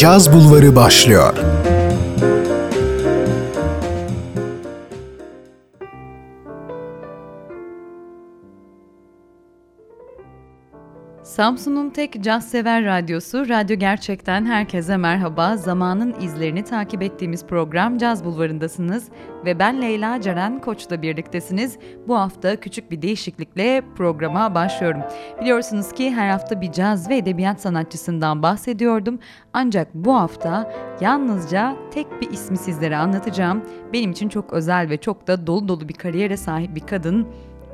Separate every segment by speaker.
Speaker 1: Caz Bulvarı başlıyor.
Speaker 2: Samsun'un tek caz sever radyosu Radyo Gerçek'ten herkese merhaba. Zamanın izlerini takip ettiğimiz program Caz Bulvarı'ndasınız ve ben Leyla Ceren Koç'la birliktesiniz. Bu hafta küçük bir değişiklikle programa başlıyorum. Biliyorsunuz ki her hafta bir caz ve edebiyat sanatçısından bahsediyordum. Ancak bu hafta yalnızca tek bir ismi sizlere anlatacağım. Benim için çok özel ve çok da dolu dolu bir kariyere sahip bir kadın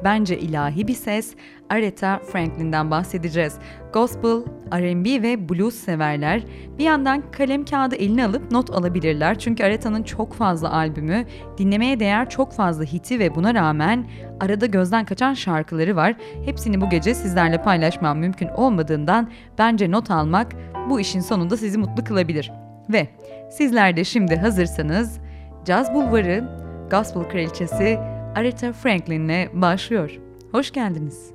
Speaker 2: bence ilahi bir ses Aretha Franklin'den bahsedeceğiz. Gospel, R&B ve blues severler bir yandan kalem kağıdı eline alıp not alabilirler. Çünkü Aretha'nın çok fazla albümü, dinlemeye değer çok fazla hiti ve buna rağmen arada gözden kaçan şarkıları var. Hepsini bu gece sizlerle paylaşmam mümkün olmadığından bence not almak bu işin sonunda sizi mutlu kılabilir. Ve sizler de şimdi hazırsanız Caz Bulvarı, Gospel Kraliçesi Aretha Franklin'le başlıyor. Hoş geldiniz.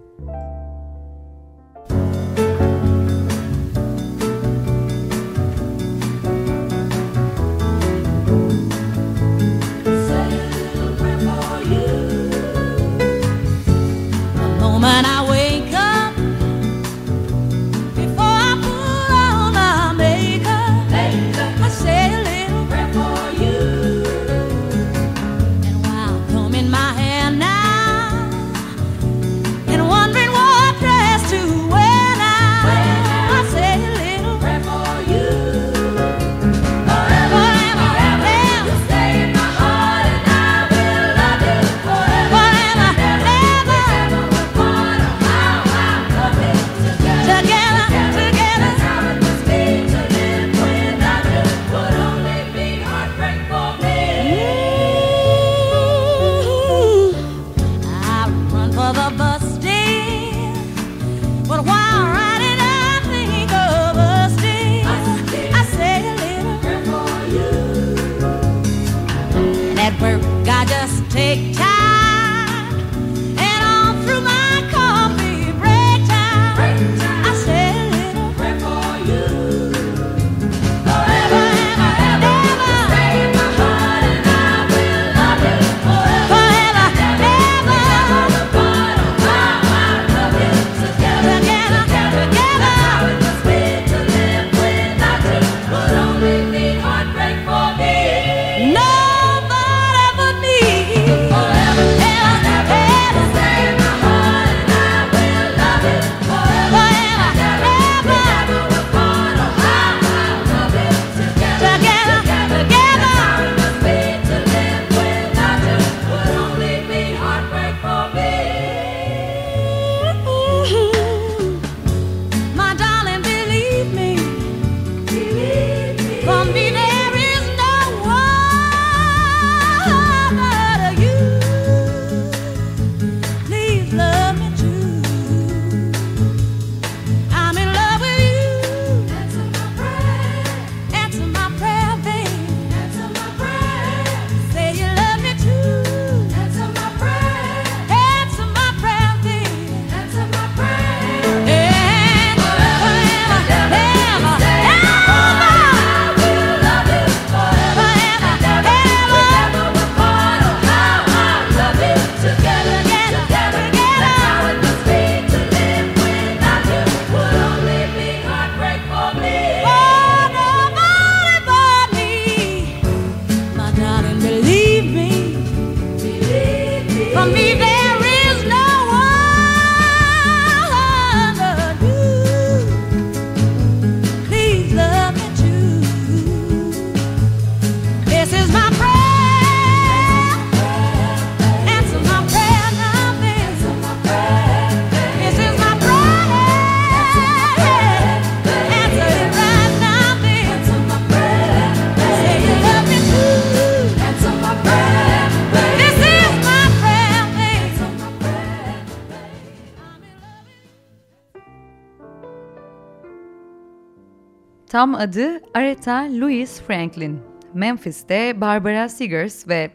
Speaker 2: Tam adı Aretha Louise Franklin. Memphis'te Barbara Seegers ve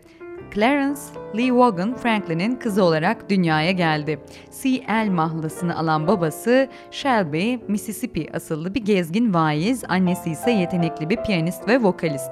Speaker 2: Clarence Lee Vaughan Franklin'in kızı olarak dünyaya geldi. C.L. mahlasını alan babası Shelby, Mississippi asıllı bir gezgin vaiz, annesi ise yetenekli bir piyanist ve vokalist.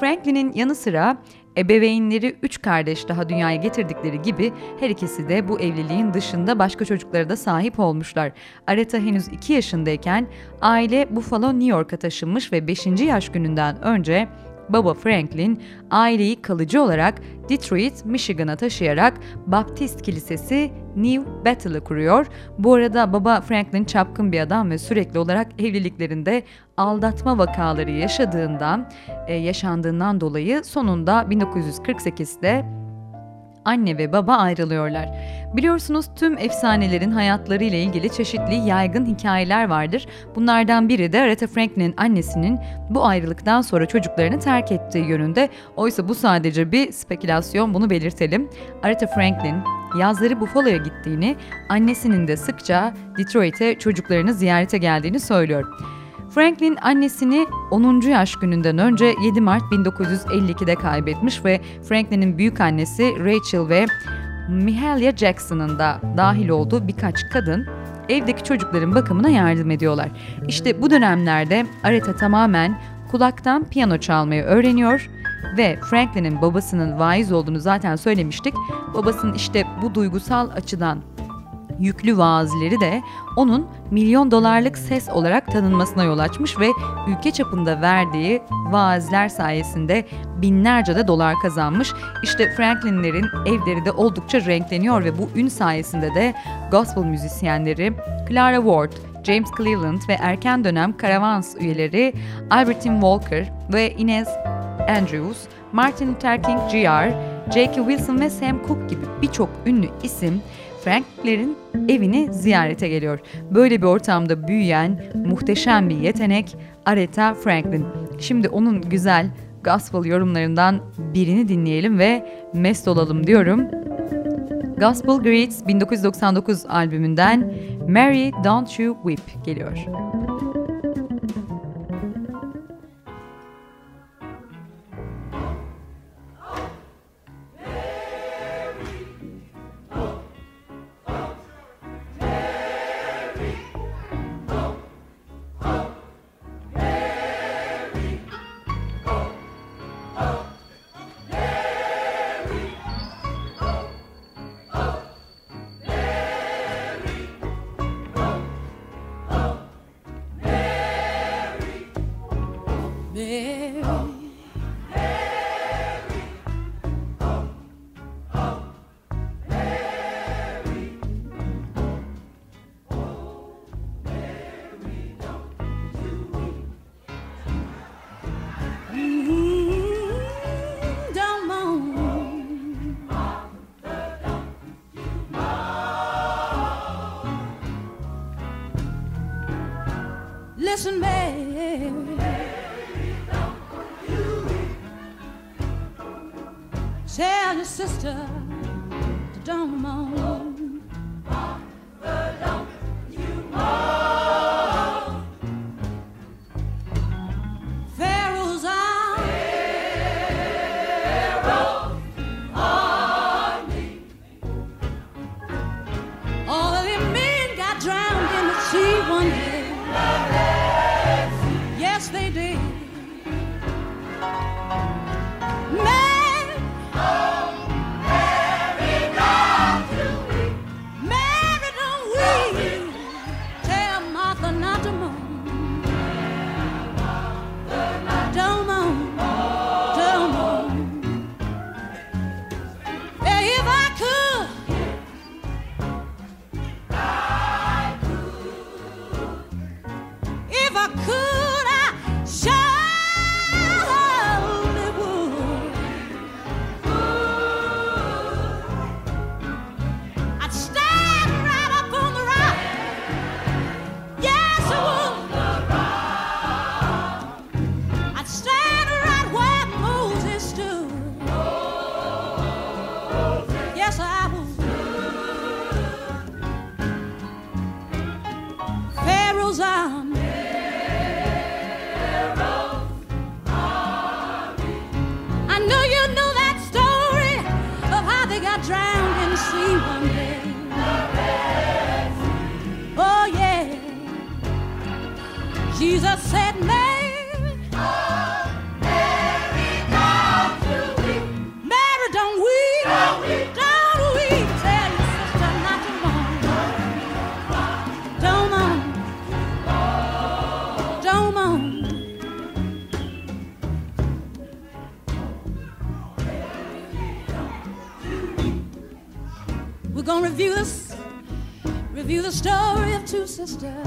Speaker 2: Franklin'in yanı sıra ebeveynleri üç kardeş daha dünyaya getirdikleri gibi her ikisi de bu evliliğin dışında başka çocuklara da sahip olmuşlar. Aretha henüz 2 yaşındayken aile Buffalo, New York'a taşınmış ve 5. yaş gününden önce baba Franklin aileyi kalıcı olarak Detroit, Michigan'a taşıyarak Baptist Kilisesi New Bethel'ı kuruyor. Bu arada baba Franklin çapkın bir adam ve sürekli olarak evliliklerinde aldatma vakaları yaşadığından, e, yaşandığından dolayı sonunda 1948'de anne ve baba ayrılıyorlar. Biliyorsunuz tüm efsanelerin hayatları ile ilgili çeşitli yaygın hikayeler vardır. Bunlardan biri de Aretha Franklin'in annesinin bu ayrılıktan sonra çocuklarını terk ettiği yönünde. Oysa bu sadece bir spekülasyon bunu belirtelim. Aretha Franklin yazları Buffalo'ya gittiğini, annesinin de sıkça Detroit'e çocuklarını ziyarete geldiğini söylüyor. Franklin annesini 10. yaş gününden önce 7 Mart 1952'de kaybetmiş ve Franklin'in büyük annesi Rachel ve Mahalia Jackson'ın da dahil olduğu birkaç kadın evdeki çocukların bakımına yardım ediyorlar. İşte bu dönemlerde Aretha tamamen kulaktan piyano çalmayı öğreniyor ve Franklin'in babasının vaiz olduğunu zaten söylemiştik. Babasının işte bu duygusal açıdan yüklü vaazleri de onun milyon dolarlık ses olarak tanınmasına yol açmış ve ülke çapında verdiği vaazler sayesinde binlerce de dolar kazanmış. İşte Franklin'lerin evleri de oldukça renkleniyor ve bu ün sayesinde de gospel müzisyenleri Clara Ward, James Cleveland ve erken dönem Caravans üyeleri Albertine Walker ve Inez Andrews, Martin Luther King Jr., J.K. Wilson ve Sam Cooke gibi birçok ünlü isim Frankler'in evini ziyarete geliyor. Böyle bir ortamda büyüyen muhteşem bir yetenek Aretha Franklin. Şimdi onun güzel gospel yorumlarından birini dinleyelim ve mest olalım diyorum. Gospel Greats 1999 albümünden Mary Don't You Weep geliyor.
Speaker 3: sister.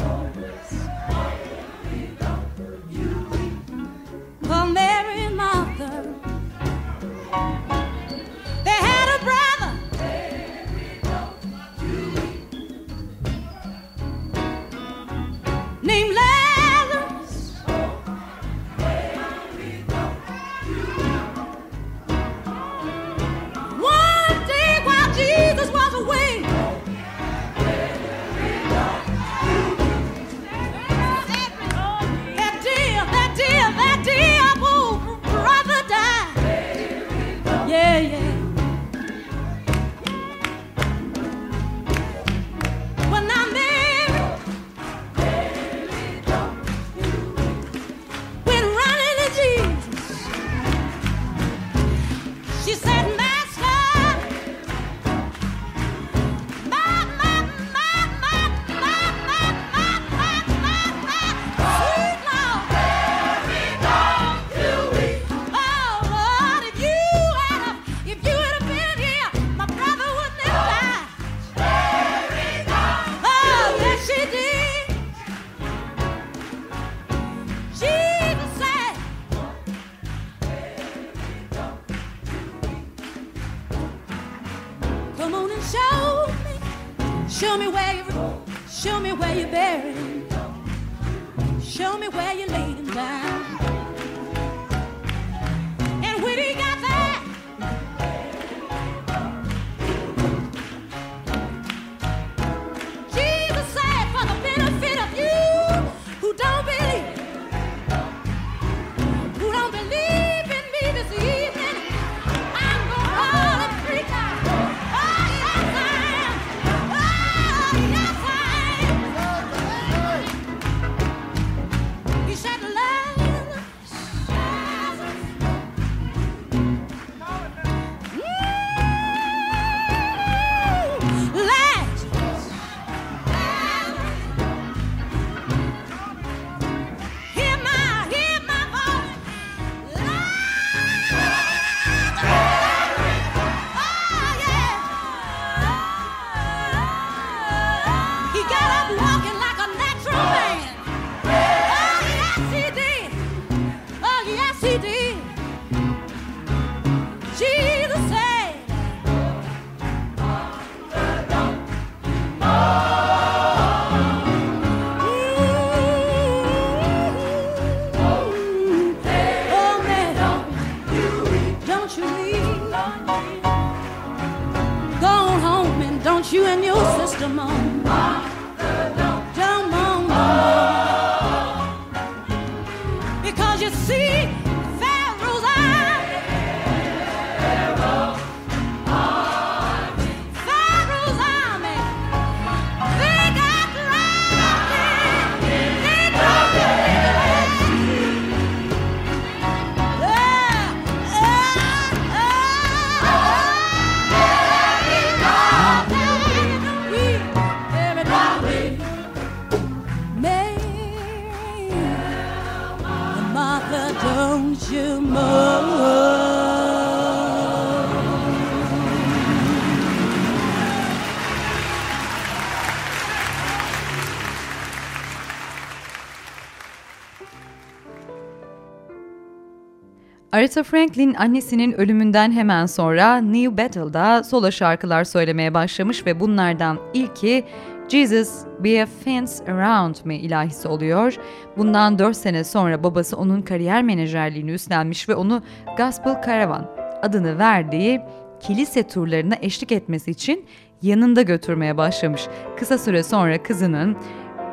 Speaker 2: Aretha Franklin annesinin ölümünden hemen sonra New Battle'da solo şarkılar söylemeye başlamış ve bunlardan ilki Jesus Be A Fence Around Me ilahisi oluyor. Bundan 4 sene sonra babası onun kariyer menajerliğini üstlenmiş ve onu Gospel Caravan adını verdiği kilise turlarına eşlik etmesi için yanında götürmeye başlamış. Kısa süre sonra kızının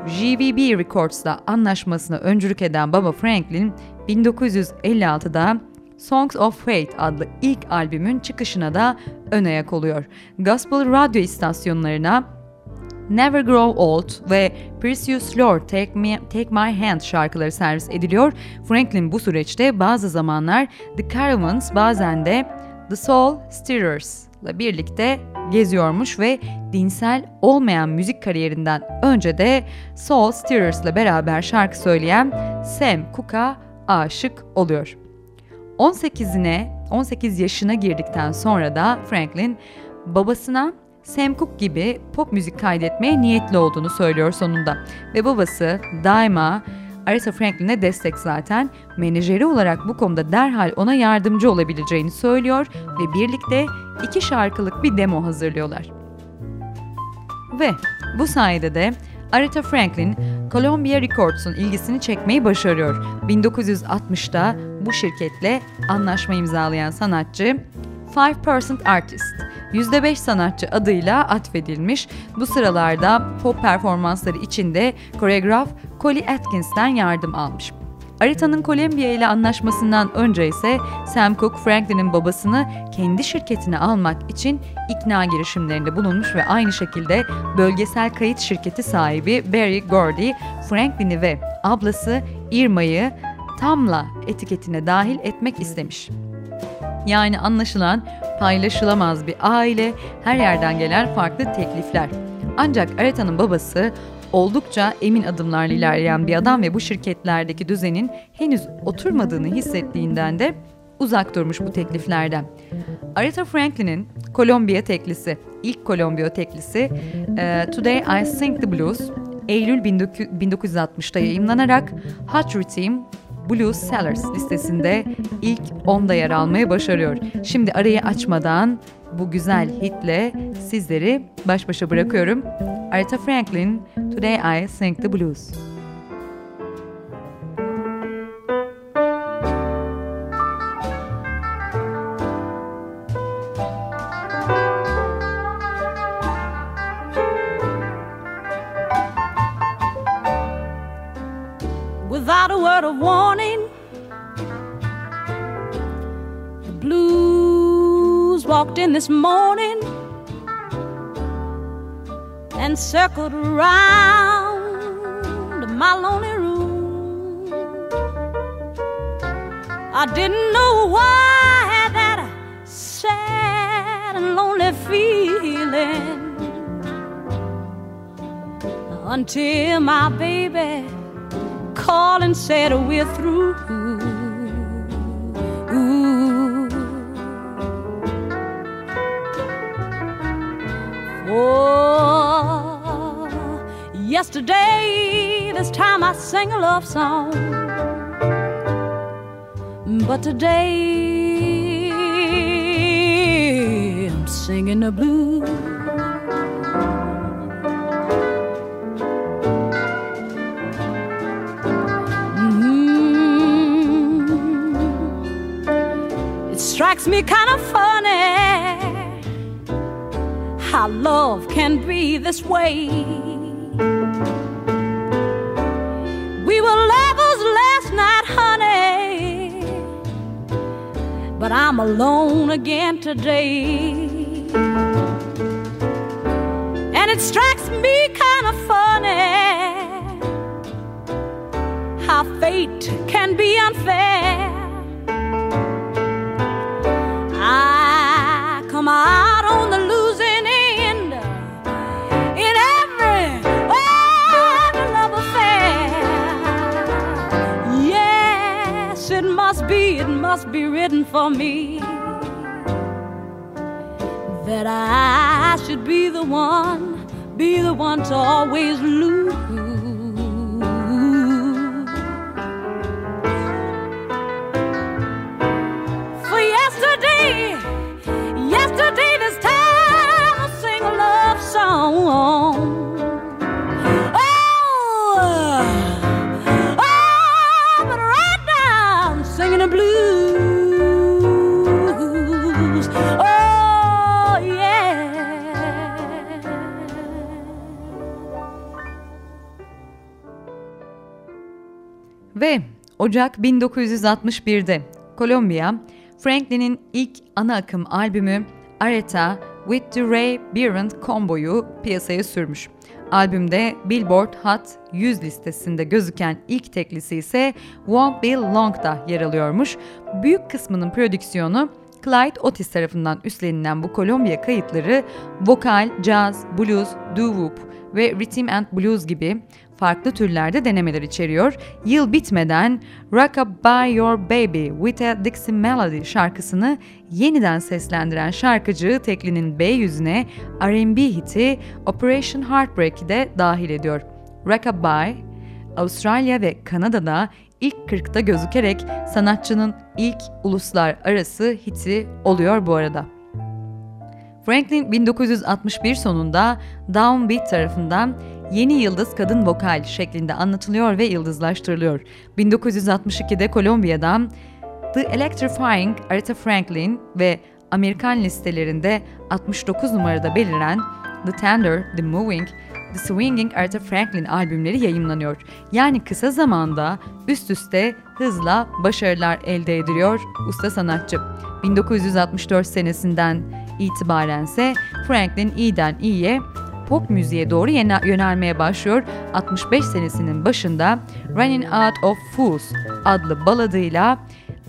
Speaker 2: GVB Records'la anlaşmasına öncülük eden Baba Franklin 1956'da Songs of Faith adlı ilk albümün çıkışına da ön ayak oluyor. Gospel radyo istasyonlarına Never Grow Old ve Precious Lord Take, Me, Take My Hand şarkıları servis ediliyor. Franklin bu süreçte bazı zamanlar The Caravans bazen de The Soul Stirrers ile birlikte geziyormuş ve dinsel olmayan müzik kariyerinden önce de Soul Stirrers ile beraber şarkı söyleyen Sam Cooke'a aşık oluyor. 18'ine 18 yaşına girdikten sonra da Franklin babasına Sam Cooke gibi pop müzik kaydetmeye niyetli olduğunu söylüyor sonunda. Ve babası daima Aretha Franklin'e destek zaten. Menajeri olarak bu konuda derhal ona yardımcı olabileceğini söylüyor ve birlikte iki şarkılık bir demo hazırlıyorlar. Ve bu sayede de Aretha Franklin, Columbia Records'un ilgisini çekmeyi başarıyor. 1960'da bu şirketle anlaşma imzalayan sanatçı 5% Artist, %5 sanatçı adıyla atfedilmiş. Bu sıralarda pop performansları içinde koreograf Collie Atkins'ten yardım almış. Areta'nın Columbia ile anlaşmasından önce ise Sam Cooke Franklin'in babasını kendi şirketine almak için ikna girişimlerinde bulunmuş ve aynı şekilde bölgesel kayıt şirketi sahibi Barry Gordy, Franklin'i ve ablası Irma'yı Tamla etiketine dahil etmek istemiş. Yani anlaşılan paylaşılamaz bir aile, her yerden gelen farklı teklifler. Ancak Areta'nın babası oldukça emin adımlarla ilerleyen bir adam ve bu şirketlerdeki düzenin henüz oturmadığını hissettiğinden de uzak durmuş bu tekliflerden. Aretha Franklin'in Columbia teklisi, ilk Columbia teklisi Today I Sing the Blues Eylül 1960'da yayımlanarak Hot Rhythm Blues Sellers listesinde ilk 10'da yer almayı başarıyor. Şimdi arayı açmadan bu güzel hitle sizleri baş başa bırakıyorum. Aretha Franklin, Today I Sing the Blues.
Speaker 3: Warning, the blues walked in this morning and circled around my lonely room. I didn't know why I had that sad and lonely feeling until my baby called and said we're through. Oh, yesterday, this time I sang a love song. But today, me kind of funny how love can be this way. We were lovers last night, honey, but I'm alone again today. And it strikes me kind of funny how fate can be unfair. For me that I should be the one, be the one to always lose.
Speaker 2: Ocak 1961'de Columbia, Franklin'in ilk ana akım albümü Aretha with the Ray Birand Combo'yu piyasaya sürmüş. Albümde Billboard Hot 100 listesinde gözüken ilk teklisi ise Won't Be Long'da yer alıyormuş. Büyük kısmının prodüksiyonu Clyde Otis tarafından üstlenilen bu Kolombiya kayıtları vokal, jazz, blues, doo-wop ve rhythm and blues gibi farklı türlerde denemeler içeriyor. Yıl bitmeden Rockabye Your Baby with a Dixie Melody şarkısını yeniden seslendiren şarkıcı teklinin B yüzüne R&B hiti Operation Heartbreak'i de dahil ediyor. Rockabye, Avustralya ve Kanada'da ilk 40'ta gözükerek sanatçının ilk uluslararası hiti oluyor bu arada. Franklin 1961 sonunda Downbeat tarafından Yeni Yıldız Kadın Vokal şeklinde anlatılıyor ve yıldızlaştırılıyor. 1962'de Kolombiya'dan The Electrifying Aretha Franklin ve Amerikan listelerinde 69 numarada beliren The Tender, The Moving, The Swinging Aretha Franklin albümleri yayımlanıyor. Yani kısa zamanda üst üste hızla başarılar elde ediliyor usta sanatçı. 1964 senesinden itibaren ise Franklin iyiden iyiye pop müziğe doğru yönelmeye başlıyor. 65 senesinin başında Running Out of Fools adlı baladıyla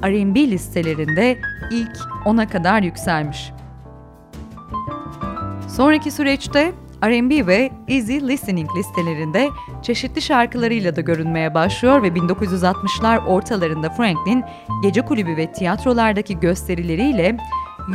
Speaker 2: R&B listelerinde ilk 10'a kadar yükselmiş. Sonraki süreçte R&B ve Easy Listening listelerinde çeşitli şarkılarıyla da görünmeye başlıyor ve 1960'lar ortalarında Franklin gece kulübü ve tiyatrolardaki gösterileriyle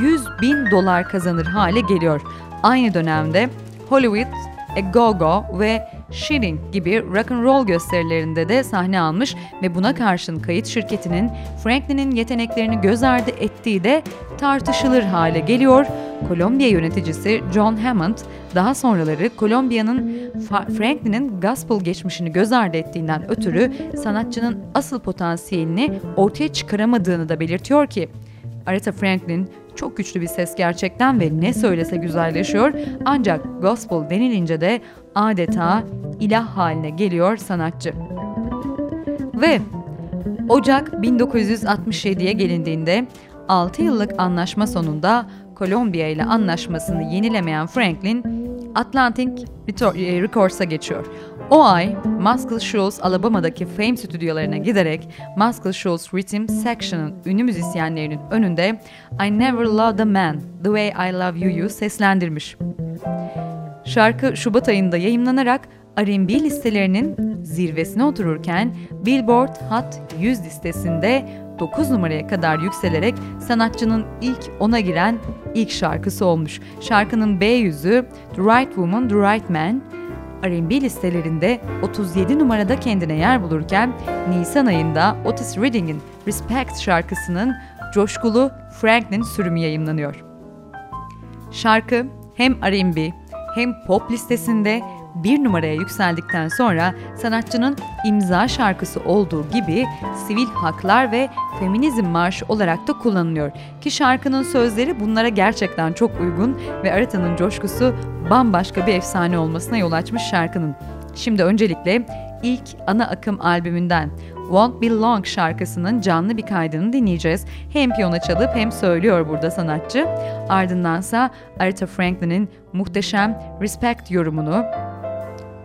Speaker 2: 100 bin dolar kazanır hale geliyor. Aynı dönemde Hollywood, A Go-Go ve Shirin gibi rock and roll gösterilerinde de sahne almış ve buna karşın kayıt şirketinin Franklin'in yeteneklerini göz ardı ettiği de tartışılır hale geliyor. Kolombiya yöneticisi John Hammond daha sonraları Kolombiya'nın Franklin'in gospel geçmişini göz ardı ettiğinden ötürü sanatçının asıl potansiyelini ortaya çıkaramadığını da belirtiyor ki Aretha Franklin çok güçlü bir ses gerçekten ve ne söylese güzelleşiyor. Ancak gospel denilince de adeta ilah haline geliyor sanatçı. Ve Ocak 1967'ye gelindiğinde 6 yıllık anlaşma sonunda Kolombiya ile anlaşmasını yenilemeyen Franklin Atlantic Records'a geçiyor. O ay Muscle Shoals Alabama'daki Fame stüdyolarına giderek Muscle Shoals Rhythm Section'ın ünlü müzisyenlerinin önünde I Never Loved a Man The Way I Love You'yu seslendirmiş. Şarkı Şubat ayında yayımlanarak R&B listelerinin zirvesine otururken Billboard Hot 100 listesinde 9 numaraya kadar yükselerek sanatçının ilk ona giren ilk şarkısı olmuş. Şarkının B yüzü The Right Woman, The Right Man, R&B listelerinde 37 numarada kendine yer bulurken Nisan ayında Otis Redding'in Respect şarkısının coşkulu Franklin sürümü yayımlanıyor. Şarkı hem R&B hem pop listesinde bir numaraya yükseldikten sonra sanatçının imza şarkısı olduğu gibi sivil haklar ve feminizm marşı olarak da kullanılıyor. Ki şarkının sözleri bunlara gerçekten çok uygun ve Areta'nın coşkusu bambaşka bir efsane olmasına yol açmış şarkının. Şimdi öncelikle ilk ana akım albümünden Won't Be Long şarkısının canlı bir kaydını dinleyeceğiz. Hem piyano çalıp hem söylüyor burada sanatçı. Ardındansa Aretha Franklin'in muhteşem Respect yorumunu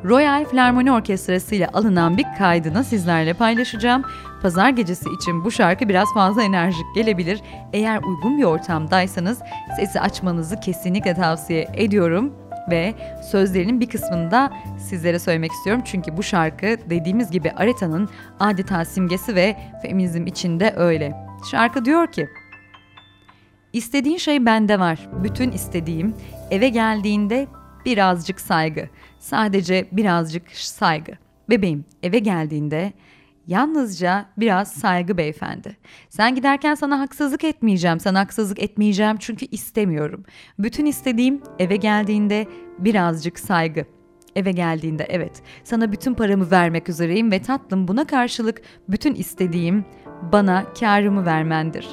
Speaker 2: Royal Philharmonic Orkestrası ile alınan bir kaydını sizlerle paylaşacağım. Pazar gecesi için bu şarkı biraz fazla enerjik gelebilir. Eğer uygun bir ortamdaysanız sesi açmanızı kesinlikle tavsiye ediyorum ve sözlerinin bir kısmını da sizlere söylemek istiyorum. Çünkü bu şarkı dediğimiz gibi Aretha'nın adeta simgesi ve feminizm içinde öyle. Şarkı diyor ki İstediğin şey bende var. Bütün istediğim eve geldiğinde birazcık saygı. Sadece birazcık saygı. Bebeğim eve geldiğinde yalnızca biraz saygı beyefendi. Sen giderken sana haksızlık etmeyeceğim. Sana haksızlık etmeyeceğim çünkü istemiyorum. Bütün istediğim eve geldiğinde birazcık saygı. Eve geldiğinde evet sana bütün paramı vermek üzereyim ve tatlım buna karşılık bütün istediğim bana karımı vermendir.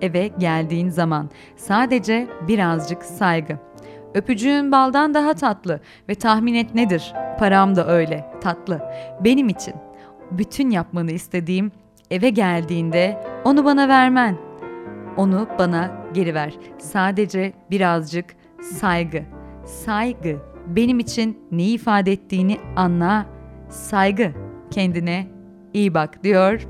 Speaker 2: Eve geldiğin zaman sadece birazcık saygı. Öpücüğün baldan daha tatlı ve tahmin et nedir? Param da öyle tatlı. Benim için bütün yapmanı istediğim eve geldiğinde onu bana vermen. Onu bana geri ver. Sadece birazcık saygı. Saygı
Speaker 3: benim için ne ifade ettiğini anla, saygı, kendine iyi bak diyor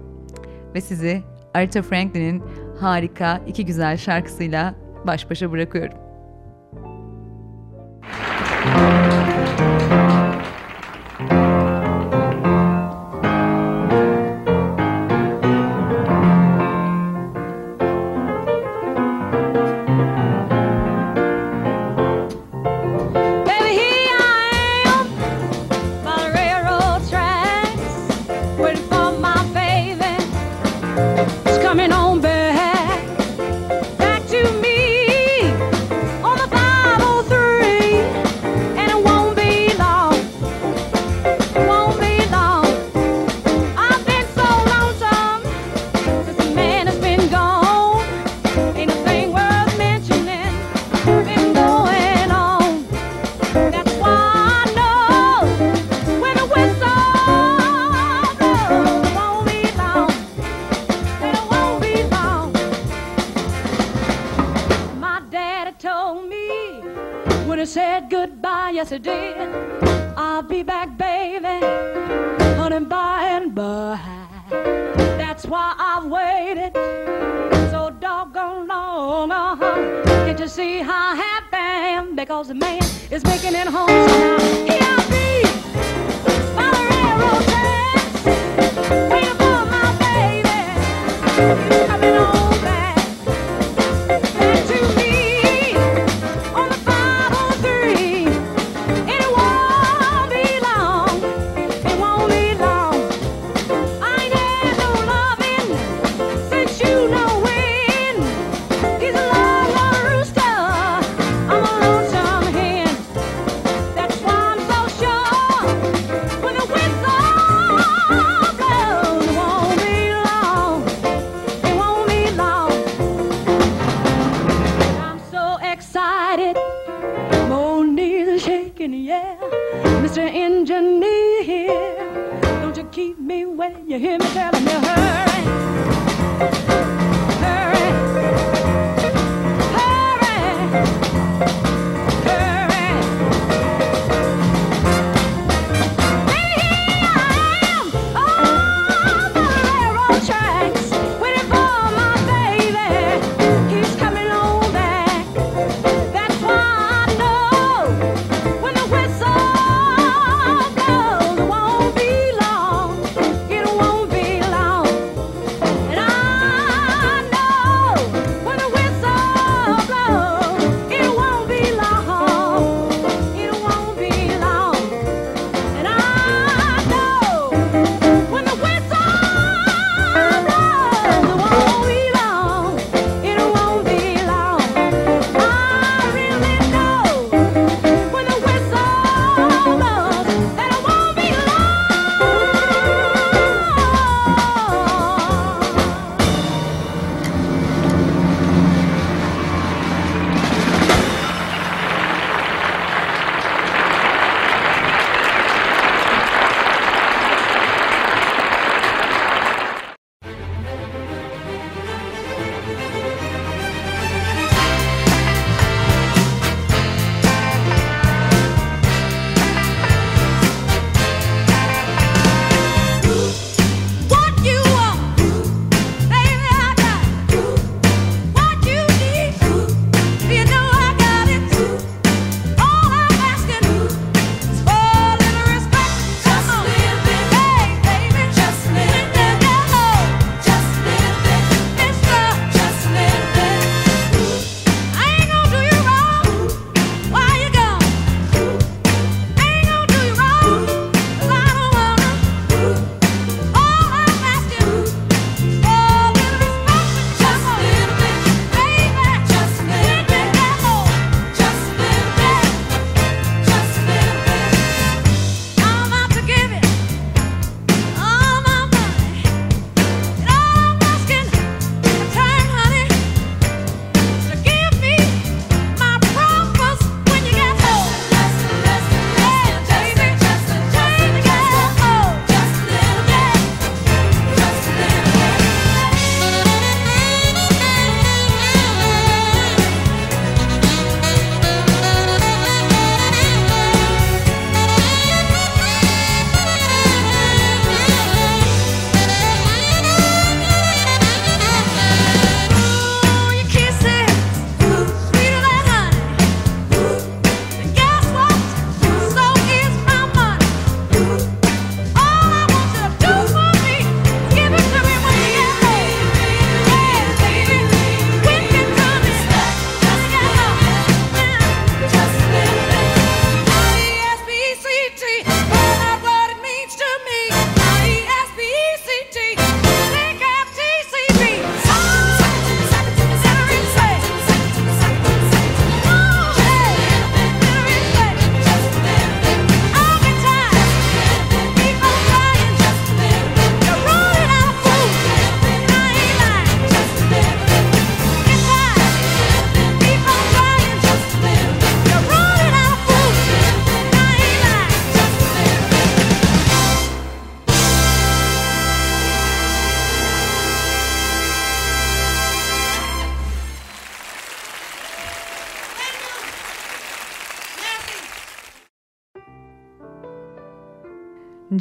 Speaker 3: ve sizi Aretha Franklin'in harika iki güzel şarkısıyla baş başa bırakıyorum.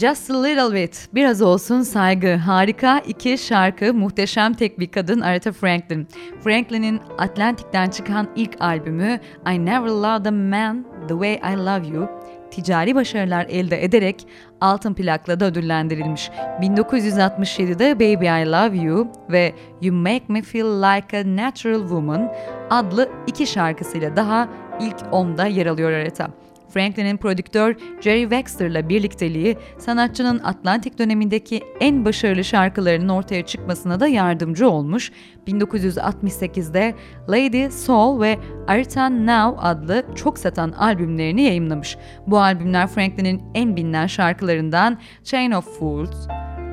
Speaker 2: Just a Little Bit, biraz olsun saygı, harika iki şarkı, muhteşem tek bir kadın Aretha Franklin. Franklin'in Atlantik'ten çıkan ilk albümü I Never Loved a Man The Way I Love You, ticari başarılar elde ederek altın plakla da ödüllendirilmiş. 1967'de Baby I Love You ve You Make Me Feel Like a Natural Woman adlı iki şarkısıyla daha ilk 10'da yer alıyor Aretha. Franklin'in prodüktör Jerry Wexler'la birlikteliği sanatçının Atlantik dönemindeki en başarılı şarkılarının ortaya çıkmasına da yardımcı olmuş. 1968'de Lady Soul ve Aretha Now adlı çok satan albümlerini yayımlamış. Bu albümler Franklin'in en bilinen şarkılarından Chain of Fools,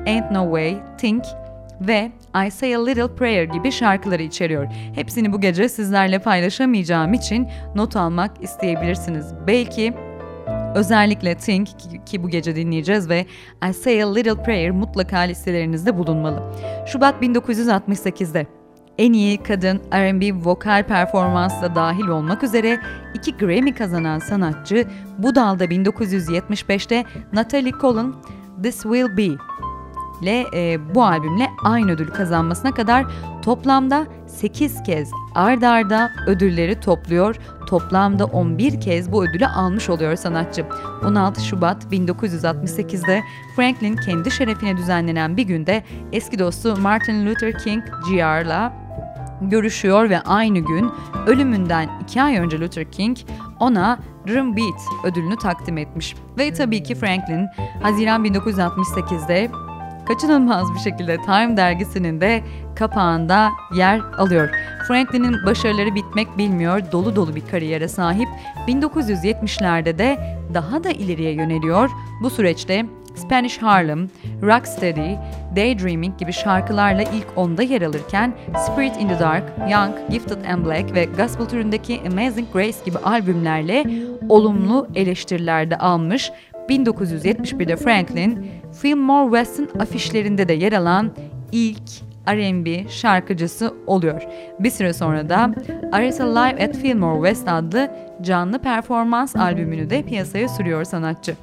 Speaker 2: Ain't No Way, Think ve I Say a Little Prayer gibi şarkıları içeriyor. Hepsini bu gece sizlerle paylaşamayacağım için not almak isteyebilirsiniz. Belki Özellikle Think ki bu gece dinleyeceğiz ve I Say a Little Prayer mutlaka listelerinizde bulunmalı. Şubat 1968'de en iyi kadın R&B vokal performansla dahil olmak üzere iki Grammy kazanan sanatçı bu dalda 1975'te Natalie Cole'un This Will Be ile e, bu albümle aynı ödül kazanmasına kadar toplamda 8 kez ard arda ödülleri topluyor. Toplamda 11 kez bu ödülü almış oluyor sanatçı. 16 Şubat 1968'de Franklin kendi şerefine düzenlenen bir günde eski dostu Martin Luther King Jr.'la görüşüyor ve aynı gün ölümünden 2 ay önce Luther King ona Drum Beat ödülünü takdim etmiş. Ve tabii ki Franklin Haziran 1968'de kaçınılmaz bir şekilde Time dergisinin de kapağında yer alıyor. Franklin'in başarıları bitmek bilmiyor, dolu dolu bir kariyere sahip. 1970'lerde de daha da ileriye yöneliyor. Bu süreçte Spanish Harlem, Rocksteady, Daydreaming gibi şarkılarla ilk onda yer alırken Spirit in the Dark, Young, Gifted and Black ve Gospel türündeki Amazing Grace gibi albümlerle olumlu eleştirilerde almış 1971'de Franklin, Fillmore West'in afişlerinde de yer alan ilk R&B şarkıcısı oluyor. Bir süre sonra da Aretha Live at Fillmore West adlı canlı performans albümünü de piyasaya sürüyor sanatçı.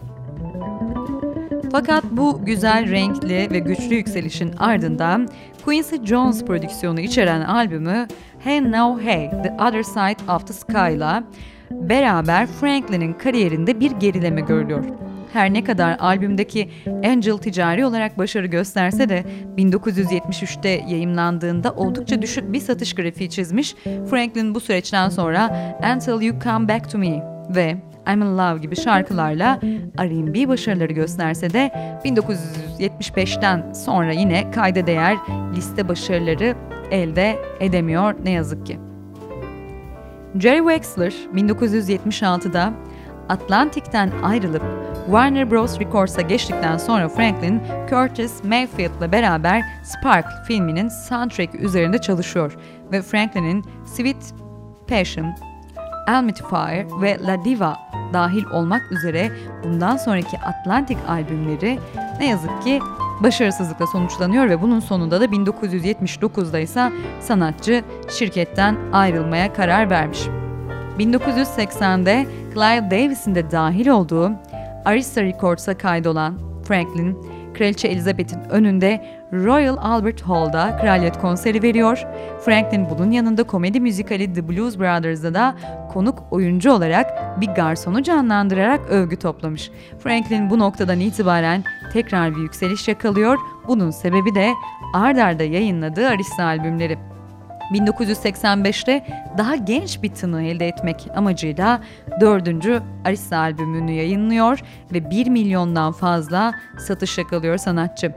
Speaker 2: Fakat bu güzel, renkli ve güçlü yükselişin ardından Quincy Jones prodüksiyonu içeren albümü Hey Now Hey, The Other Side of the Sky ile beraber Franklin'in kariyerinde bir gerileme görülüyor. Her ne kadar albümdeki Angel ticari olarak başarı gösterse de 1973'te yayımlandığında oldukça düşük bir satış grafiği çizmiş. Franklin bu süreçten sonra Until You Come Back To Me ve I'm in Love gibi şarkılarla R&B başarıları gösterse de 1975'ten sonra yine kayda değer liste başarıları elde edemiyor ne yazık ki. Jerry Wexler 1976'da Atlantik'ten ayrılıp Warner Bros. Records'a geçtikten sonra Franklin, Curtis Mayfield'la beraber Spark filminin soundtrack üzerinde çalışıyor ve Franklin'in Sweet Passion, Almighty Fire ve La Diva dahil olmak üzere bundan sonraki Atlantic albümleri ne yazık ki başarısızlıkla sonuçlanıyor ve bunun sonunda da 1979'da ise sanatçı şirketten ayrılmaya karar vermiş. 1980'de Clive Davis'in de dahil olduğu Arista Records'a kaydolan Franklin, Kraliçe Elizabeth'in önünde Royal Albert Hall'da kraliyet konseri veriyor. Franklin bunun yanında komedi müzikali The Blues Brothers'da da konuk oyuncu olarak bir garsonu canlandırarak övgü toplamış. Franklin bu noktadan itibaren tekrar bir yükseliş yakalıyor. Bunun sebebi de ard arda yayınladığı Arista albümleri. 1985'te daha genç bir tını elde etmek amacıyla dördüncü Arista albümünü yayınlıyor ve 1 milyondan fazla satış yakalıyor sanatçı.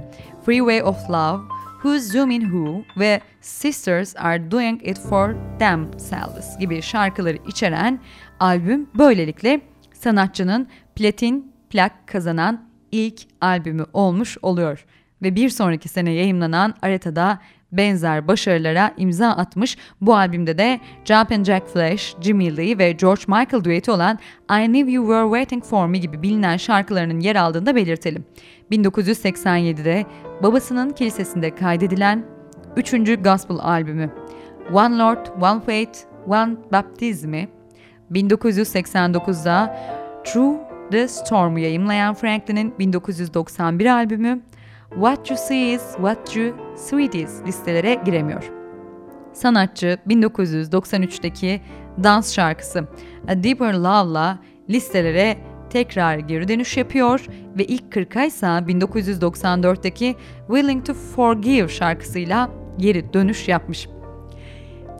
Speaker 2: Freeway of Love, Who's Zooming Who ve Sisters Are Doing It For Themselves gibi şarkıları içeren albüm böylelikle sanatçının platin plak kazanan ilk albümü olmuş oluyor. Ve bir sonraki sene yayımlanan Aretha'da benzer başarılara imza atmış. Bu albümde de Jumpin' Jack Flash, Jimmy Lee ve George Michael düeti olan I Knew You Were Waiting For Me gibi bilinen şarkılarının yer aldığını da belirtelim. 1987'de babasının kilisesinde kaydedilen 3. Gospel albümü One Lord, One Faith, One Baptism'i 1989'da True The Storm'u yayımlayan Franklin'in 1991 albümü What You See Is What You Sweet Is listelere giremiyor. Sanatçı 1993'teki dans şarkısı A Deeper Love'la listelere tekrar geri dönüş yapıyor ve ilk 40'a ise 1994'teki Willing to Forgive şarkısıyla geri dönüş yapmış.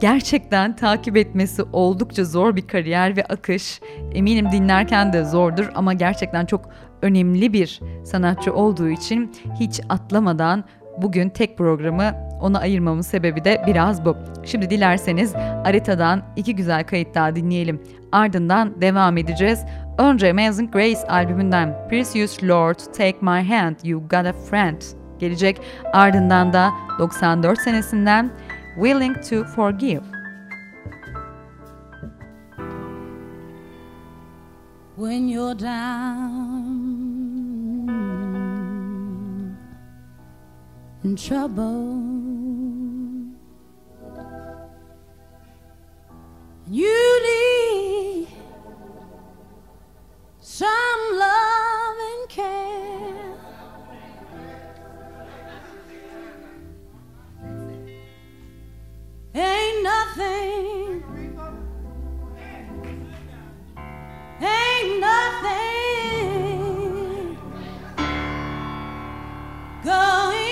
Speaker 2: Gerçekten takip etmesi oldukça zor bir kariyer ve akış. Eminim dinlerken de zordur ama gerçekten çok önemli bir sanatçı olduğu için hiç atlamadan bugün tek programı ona ayırmamın sebebi de biraz bu. Şimdi dilerseniz Areta'dan iki güzel kayıt daha dinleyelim. Ardından devam edeceğiz. Önce Amazing Grace albümünden Precious Lord Take My Hand You Got a Friend gelecek. Ardından da 94 senesinden Willing to Forgive.
Speaker 3: When you're down in trouble, you need some love and care. Ain't nothing, ain't nothing. Going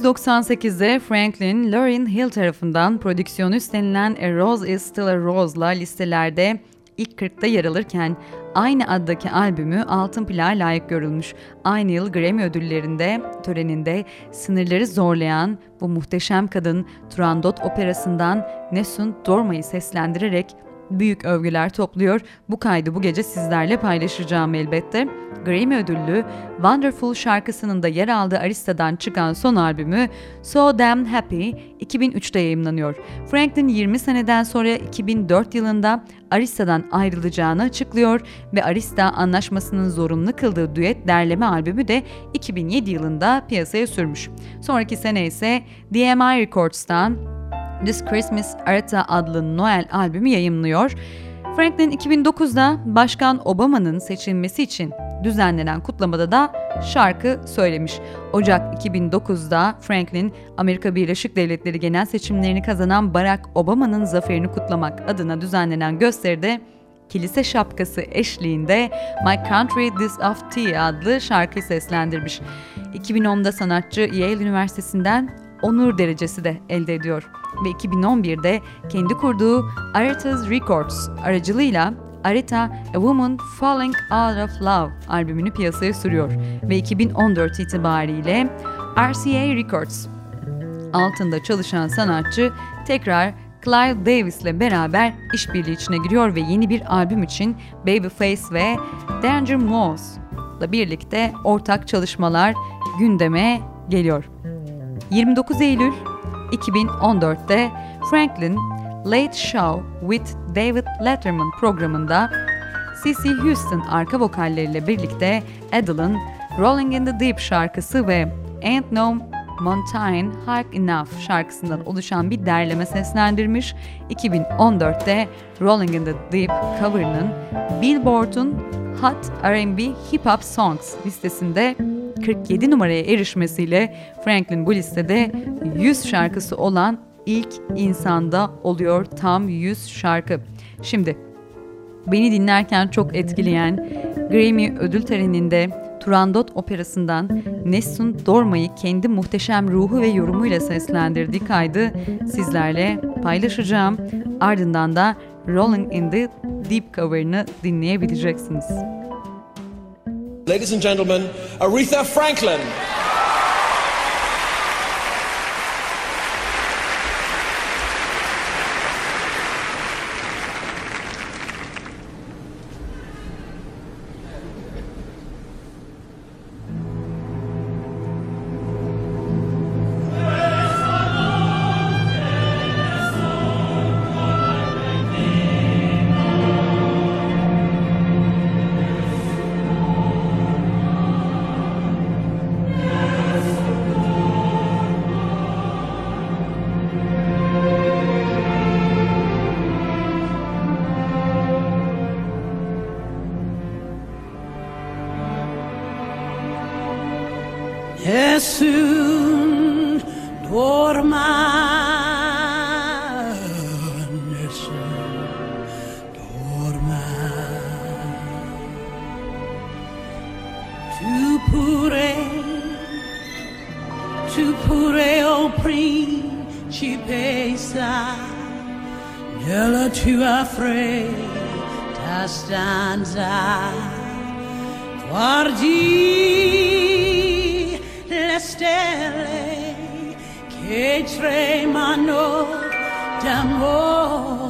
Speaker 2: 1998'de Franklin Lauryn Hill tarafından prodüksiyonu üstlenilen A Rose Is Still a Rose'la listelerde ilk 40'ta yer alırken aynı addaki albümü altın plağa layık görülmüş. Aynı yıl Grammy ödüllerinde töreninde sınırları zorlayan bu muhteşem kadın Turandot operasından Nessun Dorma'yı seslendirerek büyük övgüler topluyor. Bu kaydı bu gece sizlerle paylaşacağım elbette. Grammy ödüllü Wonderful şarkısının da yer aldığı Arista'dan çıkan son albümü So Damn Happy 2003'te yayımlanıyor. Franklin 20 seneden sonra 2004 yılında Arista'dan ayrılacağını açıklıyor ve Arista anlaşmasının zorunlu kıldığı düet derleme albümü de 2007 yılında piyasaya sürmüş. Sonraki sene ise DMI Records'tan This Christmas Arita adlı Noel albümü yayımlıyor. Franklin 2009'da Başkan Obama'nın seçilmesi için düzenlenen kutlamada da şarkı söylemiş. Ocak 2009'da Franklin, Amerika Birleşik Devletleri genel seçimlerini kazanan Barack Obama'nın zaferini kutlamak adına düzenlenen gösteride kilise şapkası eşliğinde My Country This of Tea adlı şarkıyı seslendirmiş. 2010'da sanatçı Yale Üniversitesi'nden onur derecesi de elde ediyor ve 2011'de kendi kurduğu Arita's Records aracılığıyla Arita A Woman Falling Out of Love albümünü piyasaya sürüyor ve 2014 itibariyle RCA Records altında çalışan sanatçı tekrar Clive Davis ile beraber işbirliği içine giriyor ve yeni bir albüm için Babyface ve Danger Mouse ile birlikte ortak çalışmalar gündeme geliyor. 29 Eylül 2014'te Franklin Late Show with David Letterman programında C.C. Houston arka vokalleriyle birlikte Adele'ın Rolling in the Deep şarkısı ve Ain't No Mountain High Enough şarkısından oluşan bir derleme seslendirmiş. 2014'te Rolling in the Deep cover'ının Billboard'un Hot R&B Hip Hop Songs listesinde 47 numaraya erişmesiyle Franklin bu listede 100 şarkısı olan ilk insanda oluyor tam 100 şarkı. Şimdi beni dinlerken çok etkileyen Grammy ödül töreninde Turandot operasından Nessun Dorma'yı kendi muhteşem ruhu ve yorumuyla seslendirdiği kaydı sizlerle paylaşacağım. Ardından da Rolling in the Deep cover'ını dinleyebileceksiniz.
Speaker 4: Ladies and gentlemen, Aretha Franklin.
Speaker 3: Nessun dorma Nessun dorma Tu pure Tu pure o principessa Nella tua fredda stanza Guardi stelle che tremano d'amore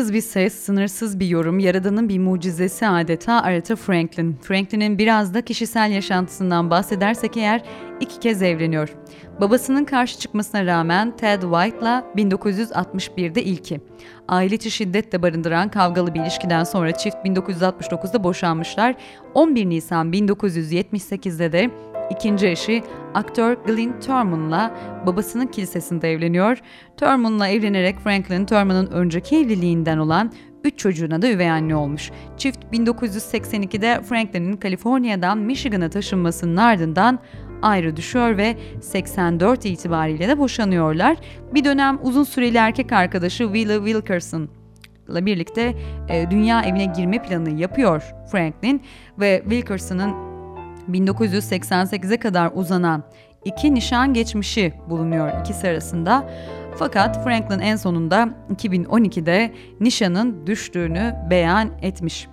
Speaker 2: sınırsız bir ses, sınırsız bir yorum, yaradanın bir mucizesi adeta Aretha Franklin. Franklin'in biraz da kişisel yaşantısından bahsedersek eğer iki kez evleniyor. Babasının karşı çıkmasına rağmen Ted White'la 1961'de ilki. Aile içi şiddet de barındıran kavgalı bir ilişkiden sonra çift 1969'da boşanmışlar. 11 Nisan 1978'de de İkinci eşi aktör Glyn Turman'la babasının kilisesinde evleniyor. Turman'la evlenerek Franklin Turman'ın önceki evliliğinden olan 3 çocuğuna da üvey anne olmuş. Çift 1982'de Franklin'in Kaliforniya'dan Michigan'a taşınmasının ardından ayrı düşüyor ve 84 itibariyle de boşanıyorlar. Bir dönem uzun süreli erkek arkadaşı Willa Wilkerson ile birlikte e, dünya evine girme planı yapıyor Franklin ve Wilkerson'ın 1988'e kadar uzanan iki nişan geçmişi bulunuyor ikisi arasında. Fakat Franklin en sonunda 2012'de nişanın düştüğünü beyan etmiş.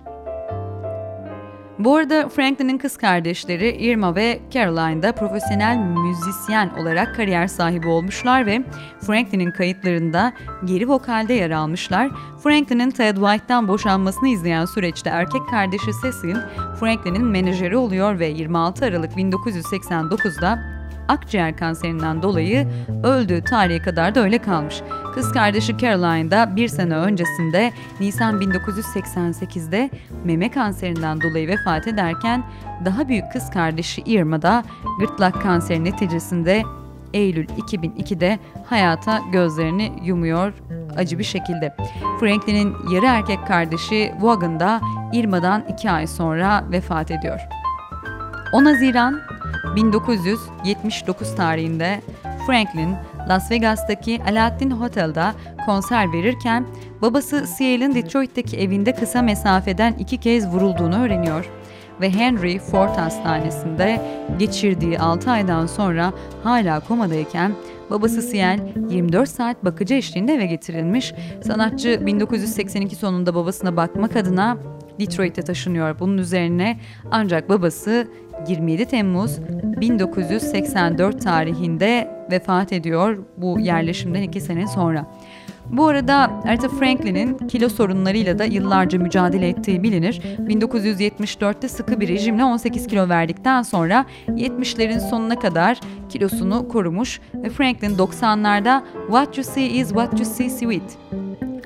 Speaker 2: Bu arada Franklin'in kız kardeşleri Irma ve Caroline da profesyonel müzisyen olarak kariyer sahibi olmuşlar ve Franklin'in kayıtlarında geri vokalde yer almışlar. Franklin'in Ted White'dan boşanmasını izleyen süreçte erkek kardeşi Cecil, Franklin'in menajeri oluyor ve 26 Aralık 1989'da akciğer kanserinden dolayı öldüğü tarihe kadar da öyle kalmış. Kız kardeşi Caroline da bir sene öncesinde Nisan 1988'de meme kanserinden dolayı vefat ederken daha büyük kız kardeşi Irma da gırtlak kanseri neticesinde Eylül 2002'de hayata gözlerini yumuyor acı bir şekilde. Franklin'in yarı erkek kardeşi Vaughan da Irma'dan 2 ay sonra vefat ediyor. 10 Haziran 1979 tarihinde Franklin, Las Vegas'taki Alaaddin Hotel'da konser verirken babası Ciel'in Detroit'teki evinde kısa mesafeden iki kez vurulduğunu öğreniyor ve Henry Ford Hastanesi'nde geçirdiği 6 aydan sonra hala komadayken babası Ciel 24 saat bakıcı eşliğinde eve getirilmiş. Sanatçı 1982 sonunda babasına bakmak adına Detroit'e taşınıyor. Bunun üzerine ancak babası 27 Temmuz 1984 tarihinde vefat ediyor bu yerleşimden iki sene sonra. Bu arada Aretha Franklin'in kilo sorunlarıyla da yıllarca mücadele ettiği bilinir. 1974'te sıkı bir rejimle 18 kilo verdikten sonra 70'lerin sonuna kadar kilosunu korumuş ve Franklin 90'larda What You See Is What You See Sweet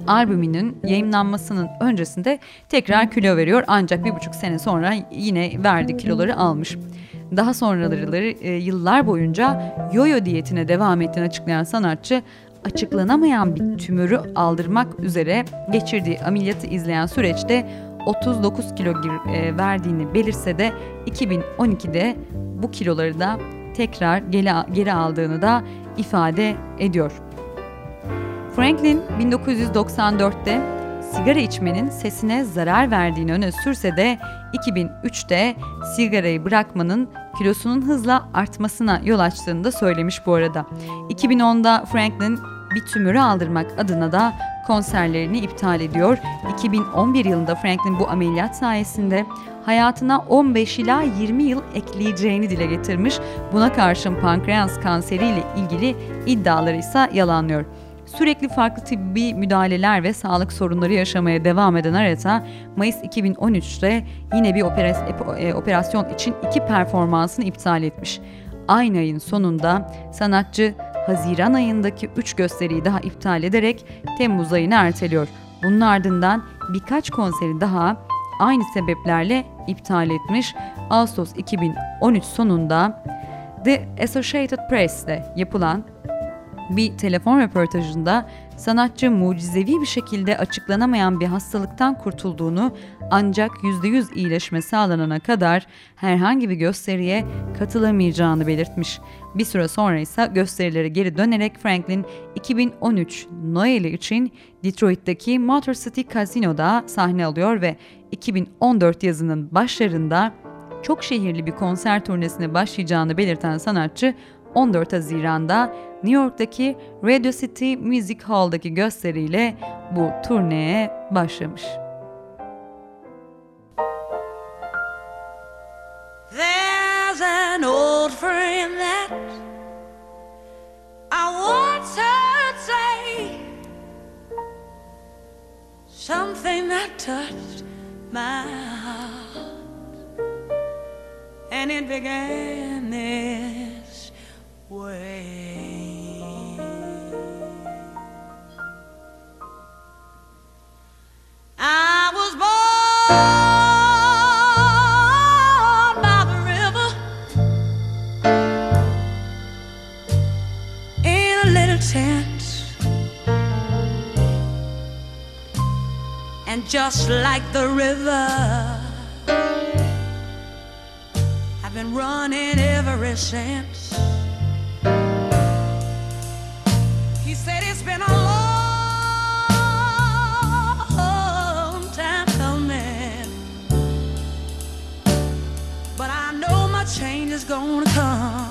Speaker 2: albümünün yayınlanmasının öncesinde tekrar kilo veriyor ancak bir buçuk sene sonra yine verdiği kiloları almış. Daha sonraları e, yıllar boyunca yoyo diyetine devam ettiğini açıklayan sanatçı açıklanamayan bir tümörü aldırmak üzere geçirdiği ameliyatı izleyen süreçte 39 kilo e, verdiğini belirse de 2012'de bu kiloları da tekrar geri aldığını da ifade ediyor. Franklin 1994'te sigara içmenin sesine zarar verdiğini öne sürse de 2003'te sigarayı bırakmanın kilosunun hızla artmasına yol açtığını da söylemiş bu arada. 2010'da Franklin bir tümörü aldırmak adına da konserlerini iptal ediyor. 2011 yılında Franklin bu ameliyat sayesinde hayatına 15 ila 20 yıl ekleyeceğini dile getirmiş. Buna karşın pankreas kanseriyle ilgili iddiaları ise yalanlıyor. Sürekli farklı tıbbi müdahaleler ve sağlık sorunları yaşamaya devam eden Aretha, Mayıs 2013'te yine bir e, operasyon için iki performansını iptal etmiş. Aynı ayın sonunda sanatçı Haziran ayındaki 3 gösteriyi daha iptal ederek Temmuz ayını erteliyor. Bunun ardından birkaç konseri daha aynı sebeplerle iptal etmiş. Ağustos 2013 sonunda The Associated Press'te yapılan bir telefon röportajında sanatçı mucizevi bir şekilde açıklanamayan bir hastalıktan kurtulduğunu ancak %100 iyileşme sağlanana kadar herhangi bir gösteriye katılamayacağını belirtmiş. Bir süre sonra ise gösterilere geri dönerek Franklin 2013 Noel'i için Detroit'teki Motor City Casino'da sahne alıyor ve 2014 yazının başlarında çok şehirli bir konser turnesine başlayacağını belirten sanatçı 14 Haziran'da New York'taki Radio City Music Hall'daki gösteriyle bu turneye başlamış. There's an old friend that I once heard say something that touched my heart and it began this way. I was born by the river in a little tent, and just like the river, I've been running ever since. He said it's been a long time coming, but I know my change is
Speaker 3: gonna come.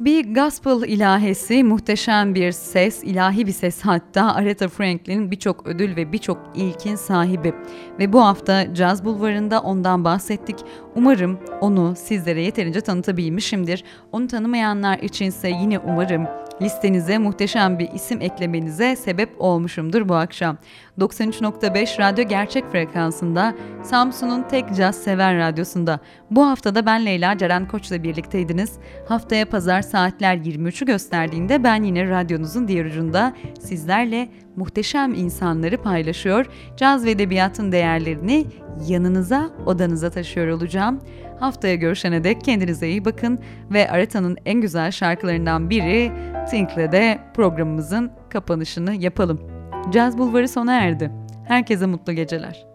Speaker 3: Bir gospel ilahesi, muhteşem bir ses, ilahi bir ses hatta Aretha Franklin birçok ödül ve birçok ilkin sahibi. Ve bu hafta Caz Bulvarı'nda ondan bahsettik. Umarım onu sizlere yeterince tanıtabilmişimdir. Onu tanımayanlar içinse yine umarım listenize muhteşem bir isim eklemenize sebep olmuşumdur bu akşam. 93.5 Radyo Gerçek Frekansında Samsun'un tek caz sever radyosunda. Bu haftada ben Leyla Ceren Koç'la birlikteydiniz. Haftaya pazar saatler 23'ü gösterdiğinde ben yine radyonuzun diğer ucunda sizlerle muhteşem insanları paylaşıyor, caz ve edebiyatın değerlerini yanınıza, odanıza taşıyor olacağım. Haftaya görüşene dek kendinize iyi bakın ve Areta'nın en güzel şarkılarından biri Think'le de programımızın kapanışını yapalım. Caz Bulvarı sona erdi. Herkese mutlu geceler.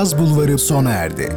Speaker 1: Caz Bulvarı sona erdi.